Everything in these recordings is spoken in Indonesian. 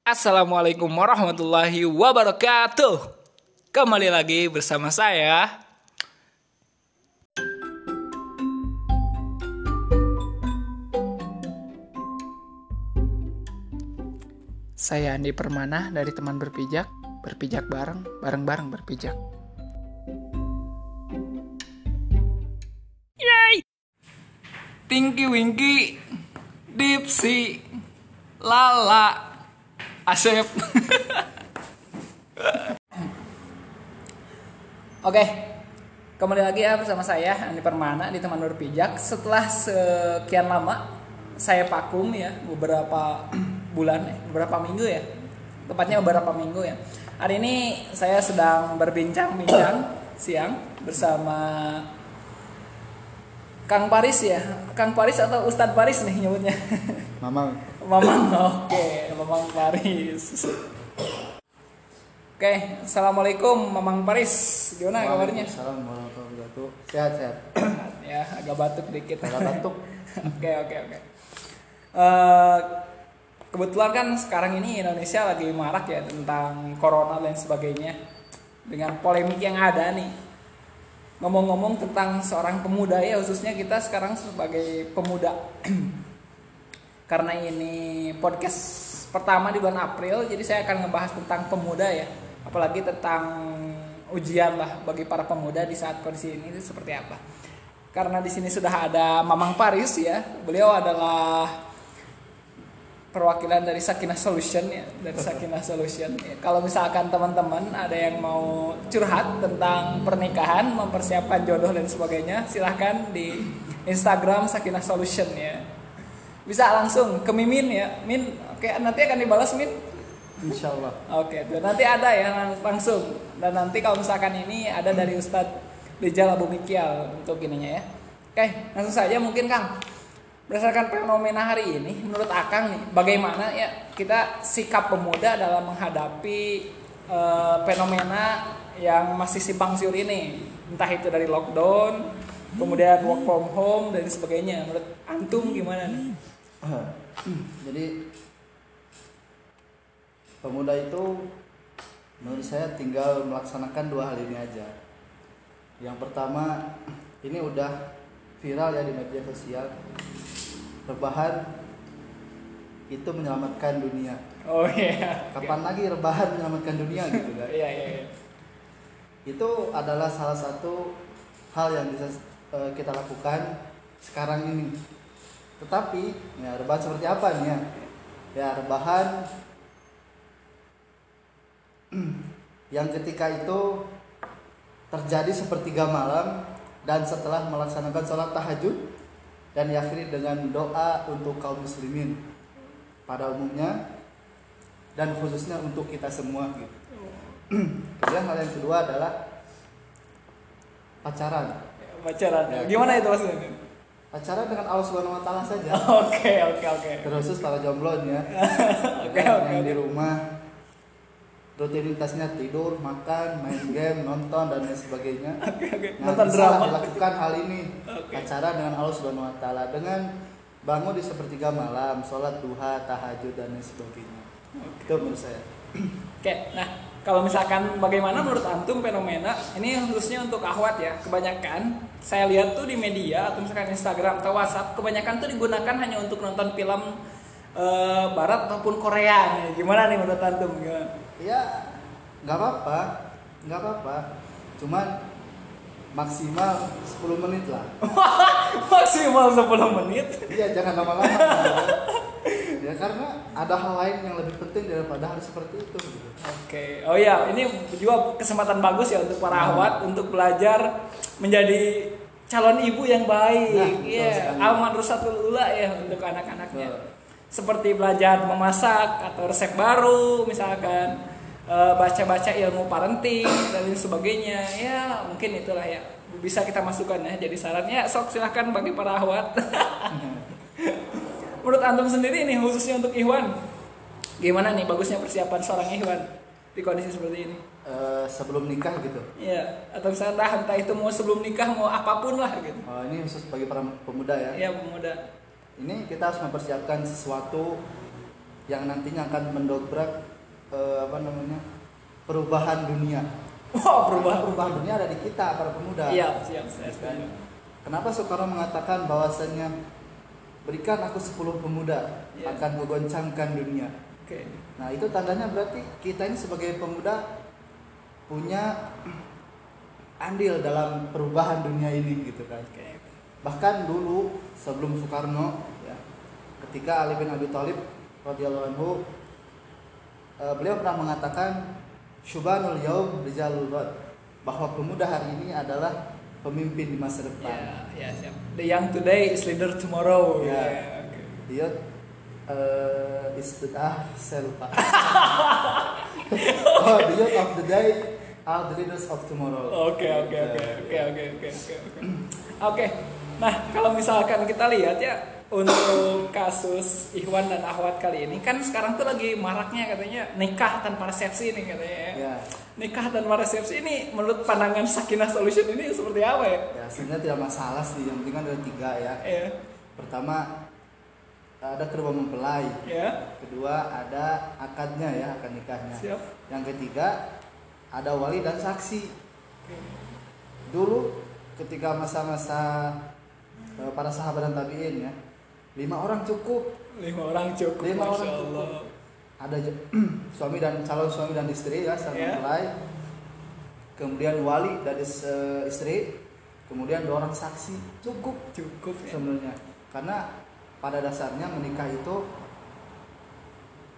Assalamualaikum warahmatullahi wabarakatuh. Kembali lagi bersama saya. Saya Andi Permana dari teman berpijak, berpijak bareng, bareng-bareng berpijak. Yay! Tinky Winky, Dipsy, Lala, Asep. Oke, kembali lagi ya bersama saya Andi Permana di teman berpijak. Setelah sekian lama saya vakum ya beberapa bulan, ya, beberapa minggu ya, tepatnya beberapa minggu ya. Hari ini saya sedang berbincang-bincang siang bersama Kang Paris ya, Kang Paris atau Ustadz Paris nih nyebutnya. Mamang. Mamang, oke, Mamang Paris. Oke, assalamualaikum Mamang Paris, gimana kabarnya? Warahmatullahi wabarakatuh. Sehat sehat. ya, agak batuk dikit. Agak batuk. Oke, oke, oke. Eh, kebetulan kan sekarang ini Indonesia lagi marak ya tentang corona dan sebagainya dengan polemik yang ada nih. Ngomong-ngomong tentang seorang pemuda ya khususnya kita sekarang sebagai pemuda. Karena ini podcast pertama di bulan April jadi saya akan ngebahas tentang pemuda ya. Apalagi tentang ujian lah bagi para pemuda di saat kondisi ini seperti apa. Karena di sini sudah ada Mamang Paris ya. Beliau adalah perwakilan dari Sakinah Solution ya dari Sakinah Solution ya, kalau misalkan teman-teman ada yang mau curhat tentang pernikahan mempersiapkan jodoh dan sebagainya silahkan di Instagram Sakinah Solution ya. Bisa langsung ke Mimin ya. Min oke nanti akan dibalas Min? Insya Allah. oke tuh. Nanti ada ya lang- langsung. Dan nanti kalau misalkan ini ada dari Ustadz Rijal Abu Mikial untuk ininya ya. Oke langsung saja mungkin Kang berdasarkan fenomena hari ini menurut Akang nih bagaimana ya kita sikap pemuda dalam menghadapi eh, fenomena yang masih simpang siur ini entah itu dari lockdown kemudian work from home dan sebagainya menurut antum gimana nih Jadi pemuda itu menurut saya tinggal melaksanakan dua hal ini aja. Yang pertama ini udah viral ya di media sosial. Rebahan itu menyelamatkan dunia. oh iya Kapan lagi rebahan menyelamatkan dunia gitu kan? iya iya iya. itu adalah salah satu hal yang bisa eh, kita lakukan sekarang ini. Tetapi ya rebahan seperti apa nih ya? Ya rebahan yang ketika itu terjadi sepertiga malam dan setelah melaksanakan sholat tahajud dan diakhiri dengan doa untuk kaum muslimin pada umumnya dan khususnya untuk kita semua gitu. Kemudian hal yang kedua adalah pacaran. pacaran Ya. gimana itu maksudnya Pacaran dengan Allah Subhanahu wa taala saja. oke oke oke Terus para jomblo nih ya. Oke, yang di rumah rutinitasnya tidur, makan, main game, nonton dan lain sebagainya. oke oke Nah, nonton drama dilakukan hal ini. Oke. Pacaran dengan Allah Subhanahu wa taala dengan bangun di sepertiga malam, sholat duha, tahajud dan lain sebagainya. Itu menurut saya. Oke, nah kalau misalkan bagaimana menurut antum fenomena ini khususnya untuk akhwat ya, kebanyakan saya lihat tuh di media atau misalkan Instagram atau WhatsApp, kebanyakan tuh digunakan hanya untuk nonton film eh, Barat ataupun Korea nih. Gimana nih menurut antum? Gimana? Ya, nggak apa-apa, nggak apa-apa. Cuman maksimal 10 menit lah. Maksimal 10 menit. Iya, jangan lama-lama. ya karena ada hal lain yang lebih penting daripada hal seperti itu. gitu. Oke, oh ya ini juga kesempatan bagus ya untuk para Nah. ahwat untuk belajar menjadi calon ibu yang baik. Nah, betul Iya, sekali. Al-Madrasatul Ula ya untuk anak-anaknya. Seperti belajar memasak atau resep baru misalkan eh, baca-baca ilmu parenting dan lain sebagainya. Ya, mungkin itulah ya. Bisa kita masukkan ya jadi sarannya sok silahkan bagi para ahwat. Menurut antum sendiri nih khususnya untuk Ikhwan gimana nih bagusnya persiapan seorang Ikhwan di kondisi seperti ini? Eh, sebelum nikah gitu. Iya, atau misalnya entah, entah itu mau sebelum nikah mau apa pun lah gitu. Oh, ini khusus bagi para pemuda ya. Iya pemuda. Ini kita harus mempersiapkan sesuatu yang nantinya akan mendobrak eh, apa namanya perubahan dunia. Wow, perubahan. Perubahan dunia ada di kita para pemuda. Iya, siap, saya setuju. Kenapa Soekarno mengatakan bahwasannya berikan aku 10 pemuda Iya. akan kugoncangkan dunia. Oke. Nah itu tandanya berarti kita ini sebagai pemuda punya andil dalam perubahan dunia ini gitu kan. Oke. Bahkan dulu sebelum Soekarno ya, ketika Ali bin Abi Thalib radhiyallahu anhu eh, beliau pernah mengatakan Syubanul yaum rijalul ghad bahwa pemuda hari ini adalah pemimpin di masa depan. Ya, ya, siap. The young today is leader tomorrow. Ya. Ya, oke. Dia eh istilah saya lupa. oh, the youth of the day are the leaders of tomorrow. Oke, oke, oke, oke, oke, oke, oke, oke. Nah, kalau misalkan kita lihat ya untuk kasus Ikhwan dan Ahwat kali ini kan sekarang tuh lagi maraknya katanya nikah tanpa resepsi nih katanya ya. Ya, Nikah tanpa resepsi ini menurut pandangan Sakinah Solution ini seperti apa ya? ya sebenarnya tidak masalah sih. Yang penting kan ada tiga ya. Ya, Pertama ada kedua mempelai. ya, Kedua ada akadnya ya, akad nikahnya. siap. Yang ketiga ada wali dan saksi. Oke. Dulu ketika masa-masa para sahabat dan tabiin ya, lima orang cukup. Lima orang cukup. Lima orang cukup. Ada suami dan calon suami dan istri ya, sang Ya. mempelai. Kemudian wali dan is- eh, istri. Kemudian dua orang saksi cukup Cukup ya. sebenarnya. Karena pada dasarnya menikah itu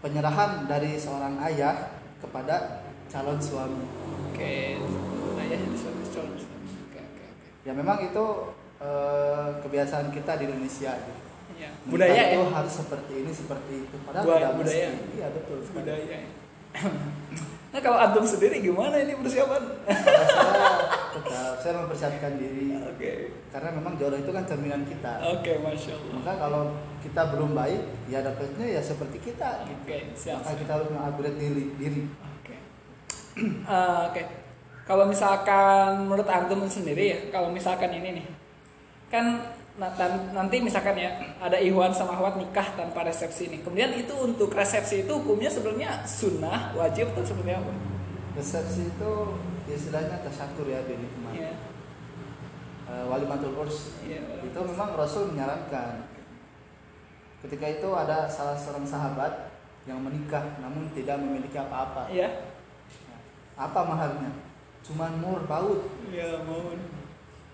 penyerahan dari seorang ayah kepada calon suami. Oke. Di sana calon suami. Oke, oke, oke. Ya memang itu eh, kebiasaan kita di Indonesia. gitu. Ya. Budaya ya. itu harus seperti ini seperti itu. Padahal Buat tidak budaya. mesti. Iya betul. sekali. Budaya. ya. nah kalau antum sendiri gimana ini persiapan? Saya tetap saya mempersiapkan diri Oke. karena memang jodoh itu kan cerminan kita. Oke, masya Allah. Maka kalau kita belum baik, ya dapatnya ya seperti kita. Gitu. Oke, siap. Maka siap. kita harus mengupgrade diri. diri. Oke. Eh, Oke. Kalau misalkan menurut antum sendiri ya, kalau misalkan ini nih, kan na- tan- nanti misalkan ya ada Ikhwan sama Ahwat nikah tanpa resepsi nih. Kemudian itu untuk resepsi itu hukumnya sebenarnya sunnah, wajib atau seperti apa? Resepsi itu istilahnya tasyakur ya di nikmat. Iya. Eh, walimatul urs Iya. itu memang Rasul menyarankan ketika itu ada salah seorang sahabat yang menikah namun tidak memiliki apa-apa Iya. apa maharnya cuman mur paut Iya, mohon.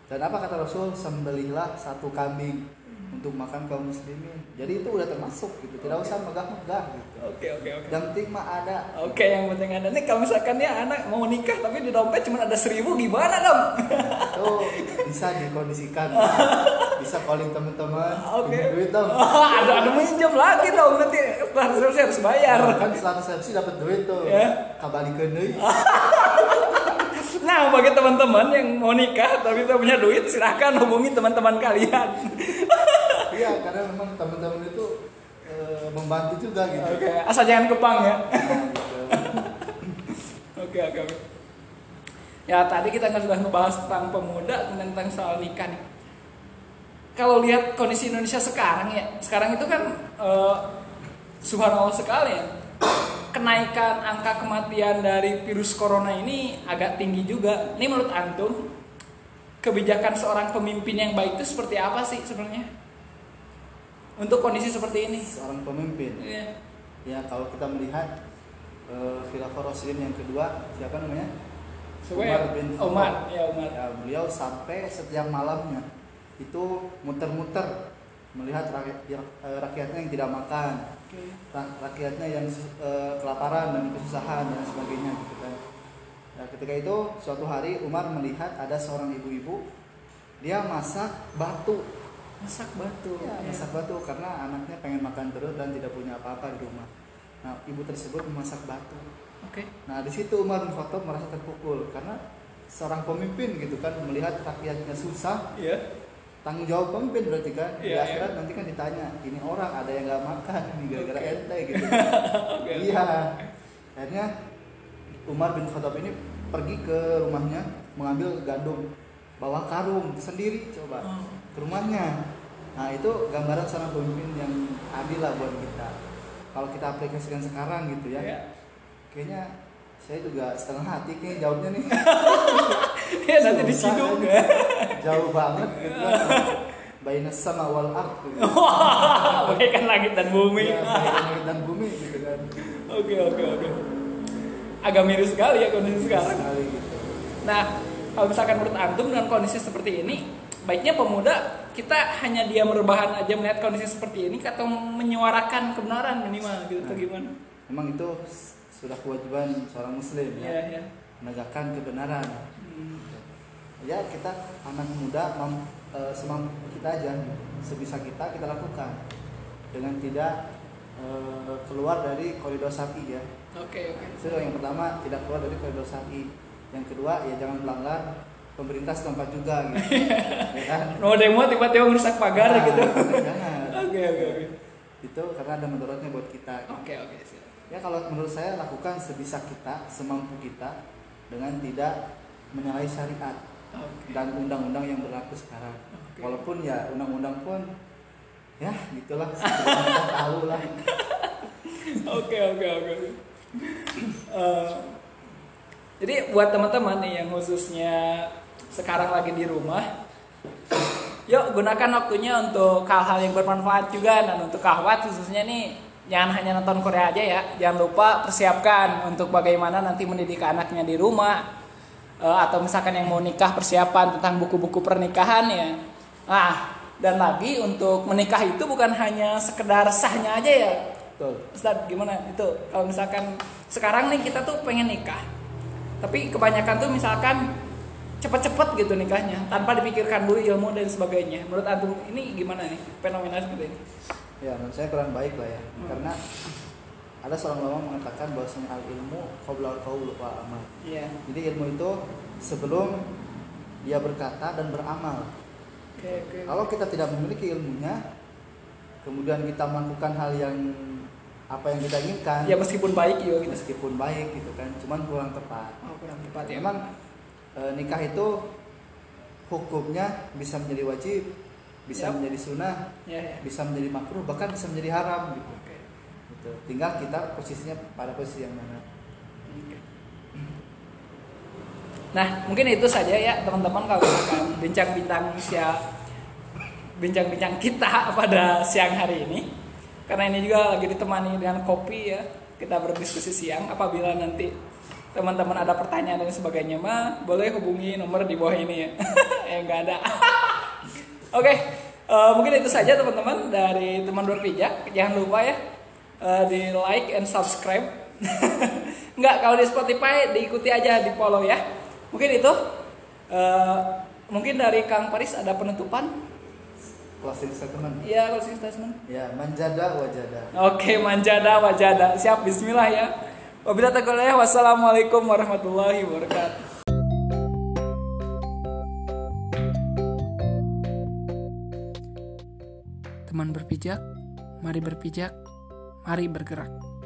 Dan apa kata Rasul? Sembelihlah satu kambing untuk makan kaum muslimin. Jadi itu udah termasuk gitu. Tidak usah megah-megah gitu. Oke, oke, oke. yang penting mah ada. Oke, yang penting ada. Nih kalau misalkan ya anak mau nikah tapi di dompet cuma ada seribu gimana dong? itu bisa dikondisikan. Bisa calling teman-teman Oke. pinjam duit dong. Ada ada minjem lagi dong. Nanti setelah resepsi harus bayar. kan setelah resepsi dapat duit tuh. Ya. kabalikeun deui Nah, bagi teman-teman yang mau nikah tapi tidak punya duit, silahkan hubungi teman-teman kalian. Iya, karena memang teman-teman itu eh, membantu juga gitu. Oke, asal jangan kepang ya. Nah, gitu. Oke, oke, oke. Ya, tadi kita kan sudah ngebahas tentang pemuda, tentang soal nikah nih. Kalau lihat kondisi Indonesia sekarang ya, sekarang itu kan eh, subhanallah sekali ya. Kenaikan angka kematian dari virus corona ini agak tinggi juga. Ini menurut antum kebijakan seorang pemimpin yang baik itu seperti apa sih sebenarnya? Untuk kondisi seperti ini. Seorang pemimpin. Iya. Ya, kalau kita melihat eh, Khilafah Rasulullah yang kedua, siapa namanya? Umar Umar bin Khattab. Umar, ya Umar. Ya, beliau sampai setiap malamnya itu muter-muter melihat rakyat, eh, rakyatnya yang tidak makan, Oke. ra- rakyatnya yang eh, kelaparan dan kesusahan dan sebagainya gitu kan. Nah, ketika itu suatu hari Umar melihat ada seorang ibu-ibu dia masak batu Masak batu. Ya, Ya. masak batu karena anaknya pengen makan terus dan tidak punya apa-apa di rumah. Nah, ibu tersebut memasak batu. Oke. Nah, di situ Umar bin Khattab merasa terpukul karena seorang pemimpin gitu kan melihat rakyatnya susah, Iya. Tanggung jawab pemimpin berarti kan. Di Iya, akhirat nanti kan ditanya, ini orang ada yang nggak makan ini gara-gara Oke. ente gitu. Oke. Iya. Akhirnya Umar bin Khattab ini pergi ke rumahnya mengambil gandum, bawa karung sendiri coba Oh. ke rumahnya. Nah itu gambaran seorang pemimpin yang adil lah buat kita. kalau kita aplikasikan sekarang gitu ya ya. kayaknya saya juga setengah hati kayaknya jawabnya nih. Ya nanti diciduk ya jauh banget gitu. Kan Baina sama wal ard. Gitu. wah bagaikan langit dan bumi. Ya, langit dan bumi gitu kan. Oke oke oke. Agak miris sekali ya kondisi sekarang. sekali gitu. Nah, kalau misalkan menurut antum dengan kondisi seperti ini, baiknya pemuda kita hanya diam rebahan aja melihat kondisi seperti ini atau menyuarakan kebenaran minimal gitu atau Nah. gimana? memang itu sudah kewajiban seorang muslim Iya, ya iya. menegakkan kebenaran Hmm. ya kita anak muda mam, e, semampu kita aja sebisa kita kita lakukan dengan tidak e, keluar dari koridor sapi ya Oke, oke. itu yang pertama tidak keluar dari koridor sapi yang kedua ya jangan melanggar pemerintah setempat juga gitu ya kan No demo tiba-tiba merusak pagar Nah, gitu. jangan Oke, oke, oke. itu karena ada mudaratnya buat kita Oke, oke. siap. Ya kalau menurut saya lakukan sebisa kita semampu kita dengan tidak menyalahi syariat Oke. dan undang-undang yang berlaku sekarang Oke. walaupun ya undang-undang pun ya gitulah kita tahu lah Oke, oke, oke. Eh, jadi buat teman-teman nih yang khususnya sekarang lagi di rumah, yuk gunakan waktunya untuk hal-hal yang bermanfaat juga dan untuk kahwat khususnya nih jangan hanya nonton Korea aja ya, jangan lupa persiapkan untuk bagaimana nanti mendidik anaknya di rumah Eh, atau misalkan yang mau nikah persiapan tentang buku-buku pernikahan ya. Nah, dan lagi untuk menikah itu bukan hanya sekedar sahnya aja ya, betul. Ustadz gimana? Itu kalau misalkan sekarang nih kita tuh pengen nikah tapi kebanyakan tuh misalkan cepet-cepet gitu nikahnya tanpa dipikirkan dulu ilmu dan sebagainya. Menurut antum ini gimana nih fenomena seperti ini ya menurut saya kurang baik lah ya. Hmm. karena ada seorang ulama mengatakan bahwasanya al ilmu qabla qaul wa amal. Iya. Jadi ilmu itu sebelum dia berkata dan beramal. Oke oke. Kalau kita tidak memiliki ilmunya kemudian kita melakukan hal yang apa yang kita inginkan ya meskipun baik ya gitu. meskipun baik gitu kan cuman kurang tepat. Oh kurang tepat ya. Memang e, nikah itu hukumnya bisa menjadi wajib bisa Yap. menjadi sunnah ya ya bisa menjadi makruh bahkan bisa menjadi haram gitu oke gitu tinggal kita posisinya pada posisi yang mana. Nah, mungkin itu saja ya teman-teman kalau misalkan bincang-bincang siang bincang-bincang kita pada siang hari ini. Karena ini juga lagi ditemani dengan kopi ya. Kita berdiskusi siang apabila nanti teman-teman ada pertanyaan dan sebagainya mah boleh hubungi nomor di bawah ini ya. eh enggak ada. Oke, eh, mungkin itu saja teman-teman dari teman berpijak. Jangan lupa ya eh, di like and subscribe. Enggak, kalau di Spotify diikuti aja di follow ya. Mungkin itu. Eh, mungkin dari Kang Paris ada penutupan? closing statement Iya, closing statement. ya manjada wajada Oke, manjada wajada. Siap, bismillah ya. Wabillahi taufiq wassalamualaikum warahmatullahi wabarakatuh. Berpijak, mari berpijak, mari bergerak.